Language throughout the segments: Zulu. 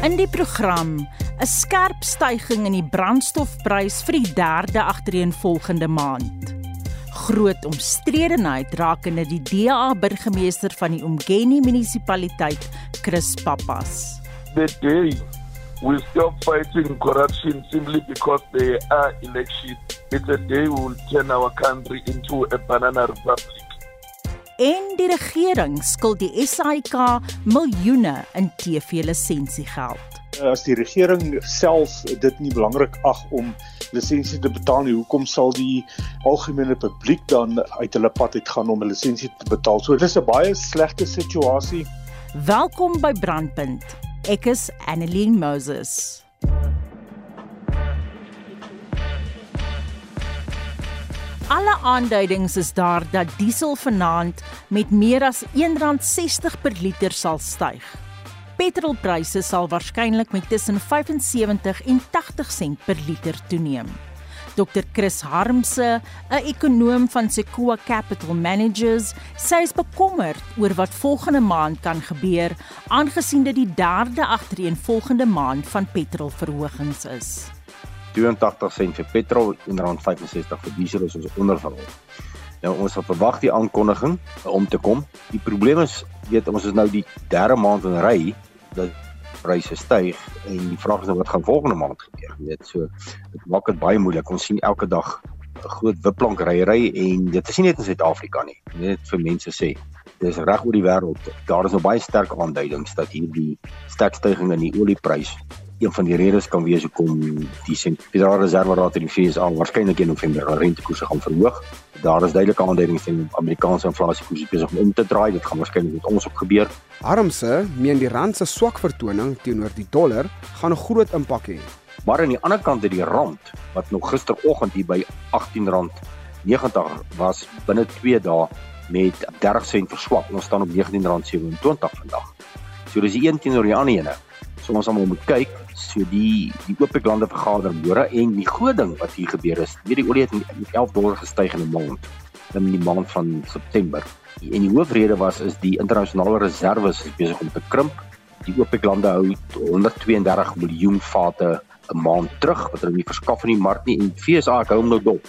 In die program 'n skerp stygings in die brandstofprys vir die derde agtereenvolgende maand. Groot omstredenheid rakende die DA burgemeester van die Umgeni munisipaliteit, Chris Pappas. The day we stop fighting corruption simply because there are elections, it's a day we will turn our country into a banana republic. En die regering skuld die SAIK miljoene in TV-lisensiegeld. As die regering self dit nie belangrik ag om lisensie te betaal nie, hoekom sal die algemene publiek dan uit hulle pad uit gaan om 'n lisensie te betaal? So dis 'n baie slegte situasie. Welkom by Brandpunt. Ek is Annelien Moses. Alle aanduidings is daar dat diesel vanaand met meer as R1.60 per liter sal styg. Petrolpryse sal waarskynlik met tussen 75 en 80 sent per liter toeneem. Dr Chris Harmse, 'n ekonoom van Sequoia Capital Managers, sê is bekommerd oor wat volgende maand kan gebeur aangesien dit die derde agtereenvolgende maand van petrolverhogings is. 82 sent vir petrol en R65 vir diesel is ons onderverhog. Nou ons het verwag die aankondiging om te kom. Die probleem is, weet ons is nou die derde maand in ry dat pryse styg en die vraag is nou wat gaan volgende maand gebeur. Jy weet so dit maak dit baie moeilik. Ons sien elke dag 'n groot wipplank ryery en dit is nie net in Suid-Afrika nie. Net vir mense sê dis reg oor die wêreld. Daar is nou baie sterk aanduidings dat hierdie sterk stygings in die oliepryse een van die redes kan wees hoekom die sentrale reserveraad in die FSA waarskynlik in November rentekoerse gaan verhoog. Daar is duidelike aanduidings die Amerikaanse inflasiekoers besig om te draai. Dit gaan waarskynlik met ons ook gebeur. Harmse meen die rand se swak vertoning teenoor die dollar gaan 'n groot impak hê. Maar aan die ander kant het die rand wat nog gisteroggend hier by R18.90 was binne 2 dae met 30 sent verswak. Ons staan op R19.27 vandag. So dis die een teenoor die ander ene. So ons almal moet kyk so die die OPEC lande vergader môre en die groot ding wat hier gebeur is, weet die olie het met 11 dollar gestyg in 'n maand in die maand van September. En die hoofrede was is die internasionale reserve is besig om te krimp. Die OPEC lande hou 132 miljoen vate 'n maand terug wat hulle nie verskaf in die mark nie en FSA hou hom nou dop.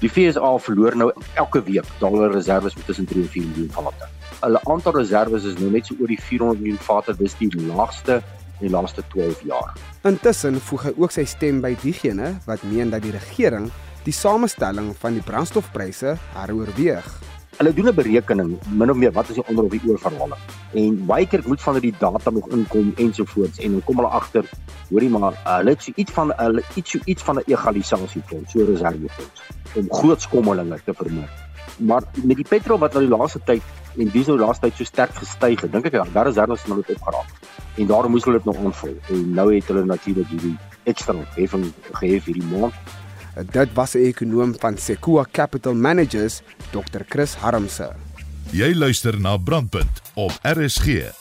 Die FSA verloor nou elke week dollar reserve met tussen 3 en 4 miljoen vate. Hulle aantal reserve is nou net so oor die 400 miljoen vate, dis die laagste die laaste 12 jaar. Intussen voeg hy ook sy stem by diegene wat meen dat die regering die samestelling van die brandstofpryse heroorweeg. Hulle doen 'n berekening min of meer wat is die onder of die oorverhaling. En baie keer moet van die data nog inkom ensovoorts en dan kom hulle agter, hoorie maar, hulle het so iets van hulle iets so iets van 'n egalisasie fonds, so reservefonds om groot skommelinge te vermy. Maar met die petrol wat nou die laaste tyd en diesel laaste tyd so sterk gestyg het, dink ek daar is reserves nou opgeraak en daarom moes hulle dit nog aanvul. En nou het hulle natuurlik hierdie ekstra heffing gehef hierdie maand. Dit was 'n ekonom van Sequoia Capital Managers, Dr. Chris Harmse. Jy luister na Brandpunt op RSG.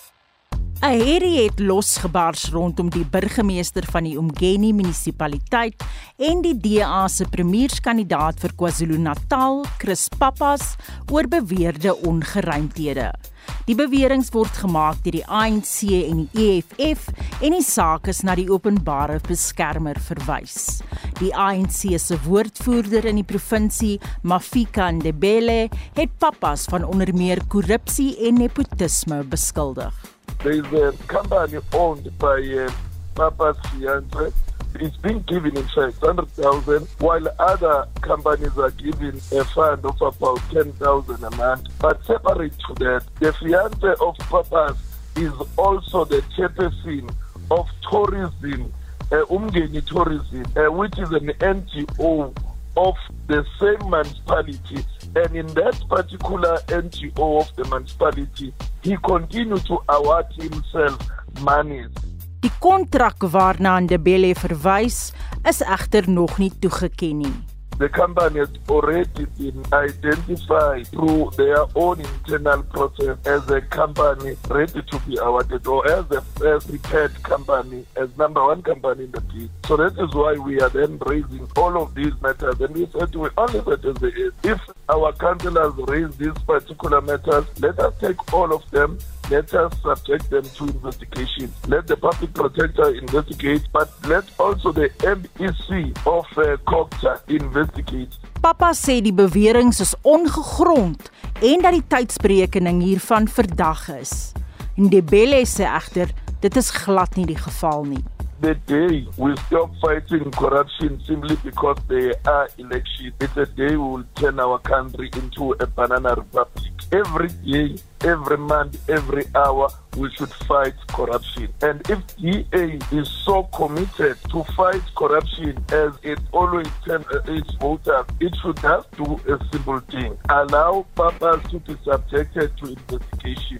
'n Herrie het losgebars rondom die burgemeester van die Umgeni munisipaliteit en die DA se premierskandidaat vir KwaZulu-Natal, Chris Pappas, oor beweerde ongeruimthede. Die beweringe word gemaak deur die ANC en die EFF en die saak is na die openbare beskermer verwys. Die ANC se woordvoerder in die provinsie, Mafika Ndebele, het Pappas van onder meer korrupsie en nepotisme beskuldig. There is a company owned by uh, Papa's fiance. It's been given in fact 100,000 while other companies are given a fund of about 10,000 a month. But separate to that, the fiance of Papa's is also the chairperson of tourism, uh, Umgeni Tourism, uh, which is an NGO of the same municipality. And in that particular NGO of the municipality he continued to award himself monies. Die kontrak waarna Ndebele verwys is egter nog nie toegeken nie. The company has already been identified through their own internal process as a company ready to be awarded or as a first prepared company, as number one company in the bid. So that is why we are then raising all of these matters. And we said we only said as it is. If our councillors raise these particular matters, let us take all of them let us subject them to investigation. Let the public protector investigate, but let also the MEC of uh, COGTA investigate. Papa sê die bewering is ongegrond en dat die tydsberekening hiervan verdag is. Ndebele sê egter dit is glad nie die geval nie. The day we stop fighting corruption simply because there are elections, it's a day we will turn our country into a banana republic. Every day, every month, every hour, we should fight corruption. And if DA is so committed to fight corruption as it always tells its voters, it should just do a simple thing. Allow papas to be subjected to investigation.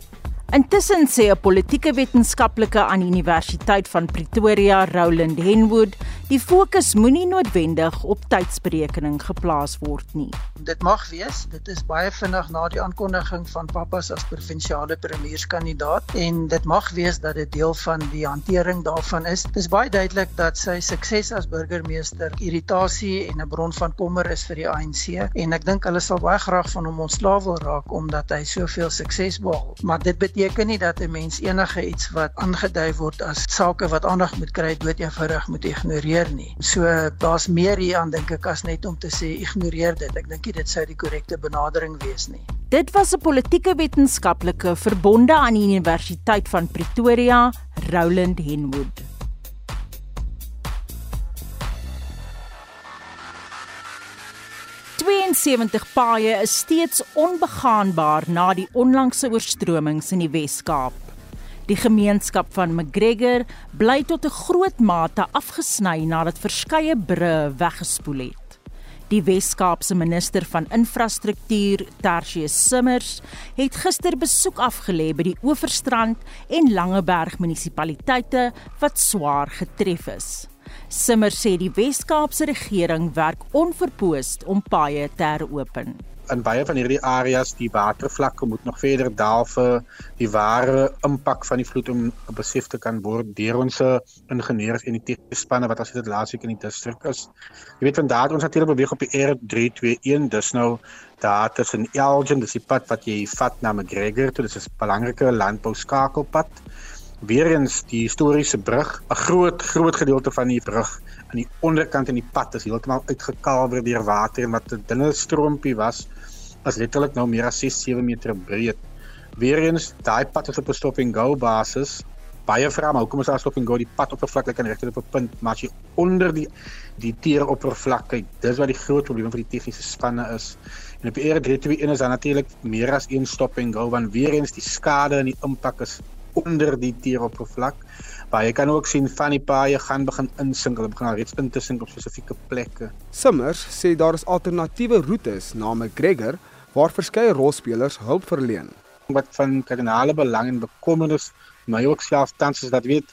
Intussen sê 'n politieke wetenskaplike aan die Universiteit van Pretoria, Roland Henwood, die fokus moenie noodwendig op tydsberekening geplaas word nie. Dit mag wees, dit is baie vinnig na die aankondiging van Pappas as provinsiale premierskandidaat en dit mag wees dat dit deel van die hantering daarvan is. Dit is baie duidelik dat sy sukses as burgemeester irritasie en 'n bron van kommer is vir die ANC en ek dink hulle sal baie graag van hom ontslaaw wil raak omdat hy soveel sukses behaal. Maar dit beteken nie dat 'n mens enige iets wat aangedui word as sake wat aandag moet kry dood eenvoudig moet ignoreer nie. So daar's meer hier aan dink ek as net om te sê ignoreer dit. Ek dink dit sou die korrekte benadering wees nie. Dit was 'n politieke wetenskaplike verbonde aan die Universiteit van Pretoria, Roland Henwood. 72 paaie is steeds onbegaanbaar na die onlangse oorstromings in die Wes-Kaap. Die gemeenskap van McGregor bly tot 'n groot mate afgesny nadat verskeie brûe weggespoel het. Die Wes-Kaapse minister van infrastruktuur, Tertius Simmers, het gister besoek afgelê by die Oeverstrand en Langeberg munisipaliteite wat swaar getref is. Simmer sê die Wes-Kaapse regering werk onverpoost om paaie te heropen. In baie van hierdie areas die watervlakke moet nog verder daal vir die ware impak van die vloed om besef te kan word deur ons ingenieurs en die tegniese spanne wat as dit laasweek in die distrik is. Jy weet vandag ons natuurlik beweeg op die R321 dis nou daar tussen Elgin dis die pad wat jy vat na McGregor toe dis 'n belangrike landbou skakelpad weer eens die historiese brug, 'n groot groot gedeelte van die brug aan die onderkant in die pad is heeltemal uitgekalwer deur water en wat 'n dunne stroompie was, was letterlik nou meer as 6-7 meter breed. Weer eens daai pad is op 'n stop and go basis. Baie vra maar hoekom is daar stop and go die pad oppervlakte kan regtig op 'n punt, maar as jy onder die die teer oppervlakte, dis wat die groot probleem vir die tegniese spanne is. En op die R321 is daar natuurlik meer as een stop and go want weer eens die skade en die impak is onder die teeroppervlak. Maar jy kan ook sien van die paaie gaan begin insink, hulle begin al reeds in te sink op spesifieke plekke. Simmers sê daar is alternatiewe roetes na McGregor waar verskeie rolspelers hulp verleen. Wat van kardinale belang en bekommernis my ook self tans is dat weet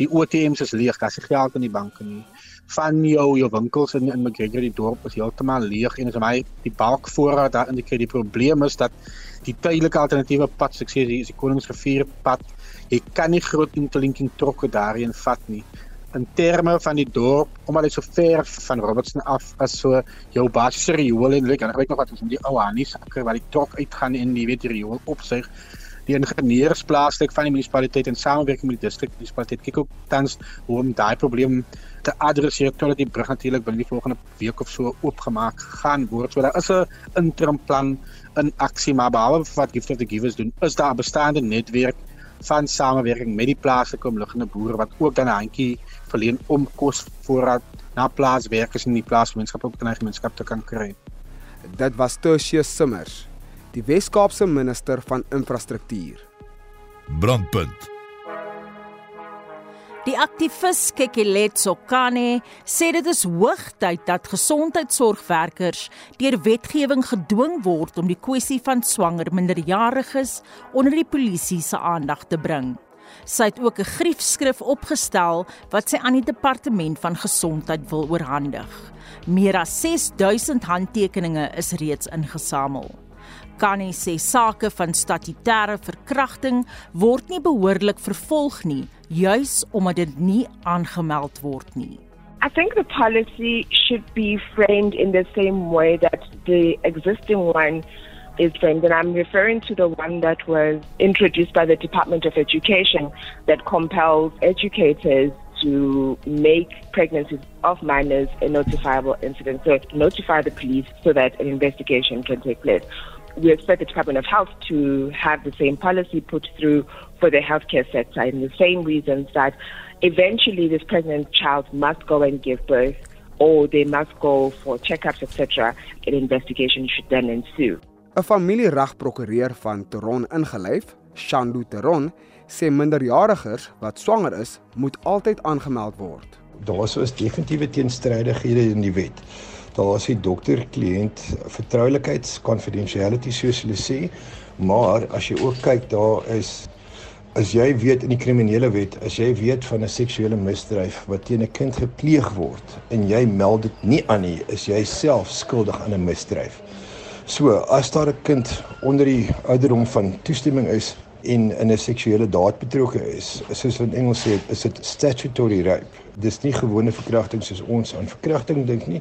die ATM's is leeg, daar's geld in die banke nie. Van jou jou winkels in in McGregor die dorp is heeltemal leeg en as my die balk voorraad daar in die probleem is dat die tydelike alternatiewe pad, ek sê die, die Koningsrivier pad jy kan nie groot interlinking trokke daarin vat nie in terme van die dorp omdat dit so ver van Robertson af as so jou basiese riool en ek weet nog wat ons met die ou Annie sakker waar die trok uitgaan en jy weet die riool opsuig die ingenieursplaaslik van die munisipaliteit en samewerking met die distrik munisipaliteit kyk ook tans hoe om daai probleem te adresseer totdat die brug natuurlik binne die volgende week of so oopgemaak gaan word. So daar is 'n interim plan in aksie maar behalwe wat Gift of the Givers doen, is daar 'n bestaande netwerk van samewerking met die plaaslike omliggende boere wat ook dan 'n handjie verleen om kosvoorraad na plaaswerkers in die plaasgemeenskap op die gemeenskap te kan kry. Dit was Tertius Simmers, die Wes-Kaapse minister van infrastruktuur. Brandpunt Die aktivis Kekelet Sokane sê dit is hoogtyd dat gesondheidsorgwerkers deur wetgewing gedwing word om die kwessie van swanger minderjariges onder die polisie se aandag te bring. Sy het ook 'n griefskrif opgestel wat sy aan die departement van gesondheid wil oorhandig. Meer as 6000 handtekeninge is reeds ingesamel kan nie sê sake van statutêre verkrachting word nie behoorlik vervolg nie, juis omdat dit nie aangemeld word nie. I think the policy should be framed in the same way that the existing one is framed, and I'm referring to the one that was introduced by the Department of Education that compels educators to make pregnancies of minors a notifiable incident. So notify the police so that an investigation can take place. We expect the Department of Health to have the same policy put through for the healthcare sector in the same reasons that eventually this pregnant child must go and give birth or they must go for checkups, etc. An investigation should then ensue. 'n Familieregprokureur van Toron ingelyf, Shandu Toron, sê minderjariges wat swanger is, moet altyd aangemeld word. Daar is definitiewe teenstrydighede in die wet. Daar is die dokter-kliënt vertroulikheids confidentiality soos hulle sê, maar as jy ook kyk, daar is as jy weet in die kriminele wet, as jy weet van 'n seksuele misdryf wat teen 'n kind gepleeg word en jy meld dit nie aan nie, is jy self skuldig aan 'n misdryf. So, as daar 'n kind onder die ouderdom van toestemming is en in 'n seksuele daad betrokke is, soos in Engels sê, is dit statutory rape. Dis nie gewone verkrachting soos ons aan verkrachting dink nie.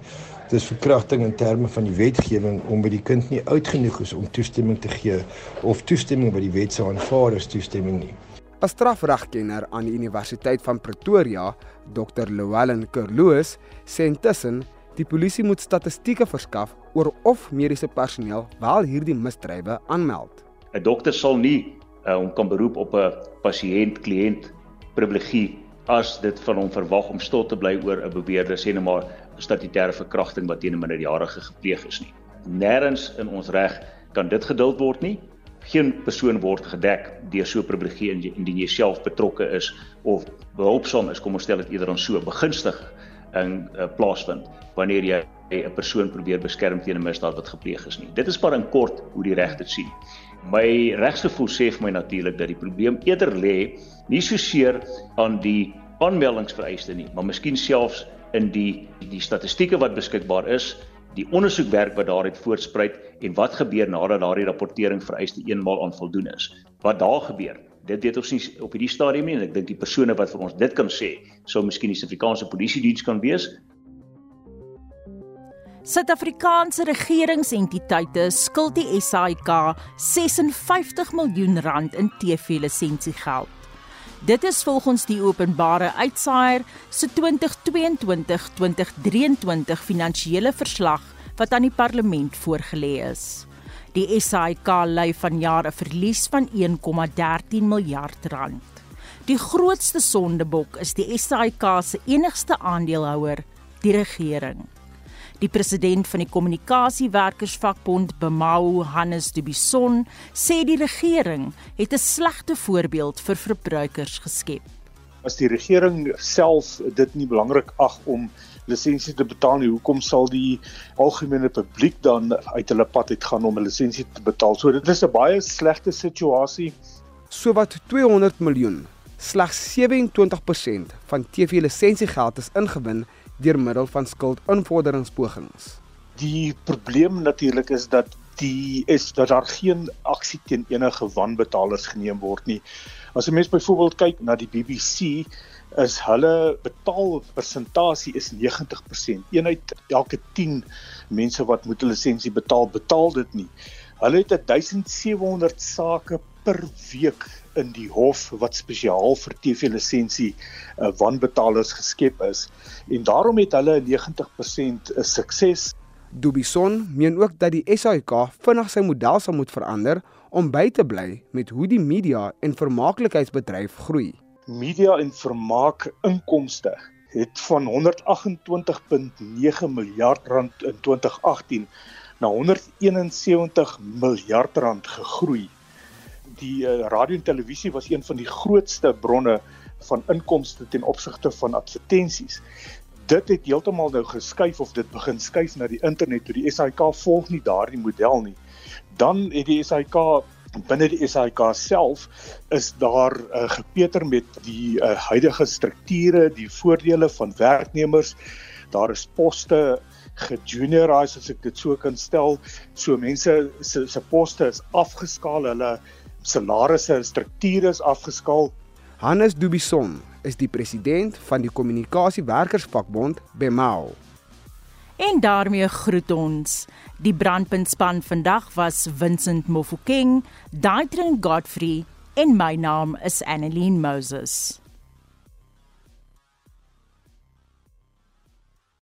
Dis verkrachting in terme van die wetgewing om by die kind nie oud genoeg is om toestemming te gee of toestemming by die wet sou aanvaar as toestemming nie. 'n Strafregkenner aan die Universiteit van Pretoria, Dr. Llewellyn Kerloos, sê intussen die polisie moet statistieke verskaf oor of mediese personeel wel hierdie misdrywe aanmeld. 'n Dokter sal nie uh, om kan beroep op 'n pasiënt kliënt privilegie as dit van hom verwag om stil te bly oor 'n beweerde sê net maar statutêre verkrachting wat teen 'n minderjarige gepleeg is nie. Nêrens in ons reg kan dit geduld word nie. Geen persoon word gedek deur so 'n privilegie indien jy self betrokke is of behulpsaam is, kom ons stel dit eerder dan so, begunstig in uh, plaasvind wanneer jy 'n persoon probeer beskerm teen 'n misdaad wat gepleeg is nie. Dit is maar in kort hoe die reg dit sien. My regsgevoel sê vir my natuurlik dat die probleem eerder lê nie so seer aan die aanmeldingsvereiste nie, maar miskien selfs in die die statistieke wat beskikbaar is, die ondersoekwerk wat daaruit voortspruit en wat gebeur nadat daardie rapportering vereiste eenmaal aan voldoen is. Wat daar gebeur, dit weet ons nie op hierdie stadium nie en ek dink die persone wat vir ons dit kan sê, sou miskien die Suid-Afrikaanse Polisie diens kan wees Suid-Afrikaanse regeringsentiteite skuld die SAIK 56 miljoen rand in TV-lisensiegeld. Dit is volgens die openbare uitsaaier se 2022-2023 finansiële verslag wat aan die parlement voorgelê is. Die SAIK ly vanjaar 'n verlies van 1,13 miljard rand. Die grootste sondebok is die SAIK se enigste aandeelhouer, die regering. Die president van die kommunikasiewerkersvakbond Bemau, Hannes Dubison, sê die regering het 'n slegte voorbeeld vir verbruikers geskep. As die regering self dit nie belangrik ag om lisensie te betaal nie, hoekom sal die algemene publiek dan uit hulle pad uit gaan om 'n lisensie te betaal? So dit is 'n baie slegte situasie. Sowat 200 miljoen, slegs 27% van TV-lisensiegeld is ingewin deur middel van skuldinvorderingspogings. Die probleem natuurlik is dat die is dat daar geen aksie teen enige wanbetalers geneem word nie. As 'n mens byvoorbeeld kyk na die BBC is hulle betaalpersentasie is 90%. Een uit elke 10 mense wat moet 'n lisensie betaal, betaal dit nie. Hulle het 1700 sake per week in die hof wat spesiaal vir TV lisensie uh, wanbetalers geskep is en daarom het hulle 90% 'n sukses. Dubison meen ook dat die SAIK vinnig sy model sal moet verander om by te bly met hoe die media en vermaaklikheidsbedryf groei. Media en vermaak inkomste het van 128.9 miljard rand in 2018 na 171 miljard rand gegroei die uh, radio en televisie was een van die grootste bronne van inkomste ten opsigte van advertensies. Dit het heeltemal nou geskuif of dit begin skuif na die internet toe die SAK volg nie daardie model nie. Dan het die SAK binne die SAK self is daar uh, gepeter met die uh, huidige strukture, die voordele van werknemers. Daar is poste gejuniorize as ek dit so kan stel. So mense se se poste is afgeskaal, hulle salarisse en strukture is afgeskaal. Hannes Dubison is die president van die kommunikasiewerkersvakbond Bemao. En daarmee groet ons. Die brandpuntspan vandag was Vincent Mofokeng, Daitrin Godfrey en my naam is Annelien Moses.